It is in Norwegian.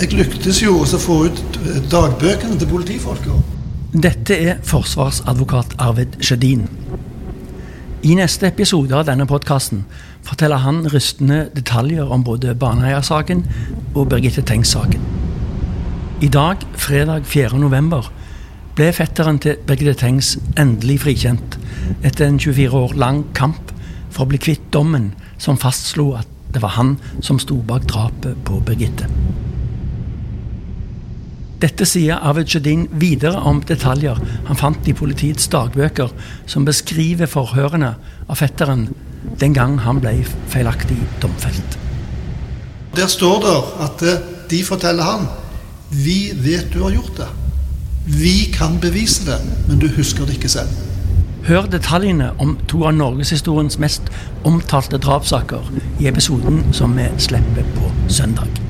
Jeg lyktes jo å få ut dagbøkene til politifolka. Dette er forsvarsadvokat Arvid Sjødin. I neste episode av denne podkasten forteller han rystende detaljer om både Baneheia-saken og Birgitte Tengs-saken. I dag, fredag 4. november, ble fetteren til Birgitte Tengs endelig frikjent etter en 24 år lang kamp for å bli kvitt dommen som fastslo at det var han som sto bak drapet på Birgitte. Dette sier Arvid Sjødin videre om detaljer han fant i politiets dagbøker, som beskriver forhørene av fetteren den gang han ble feilaktig domfelt. Der står det at eh, de forteller han Vi vet du har gjort det. Vi kan bevise det, men du husker det ikke selv. Hør detaljene om to av norgeshistoriens mest omtalte drapssaker i episoden som vi slipper på søndag.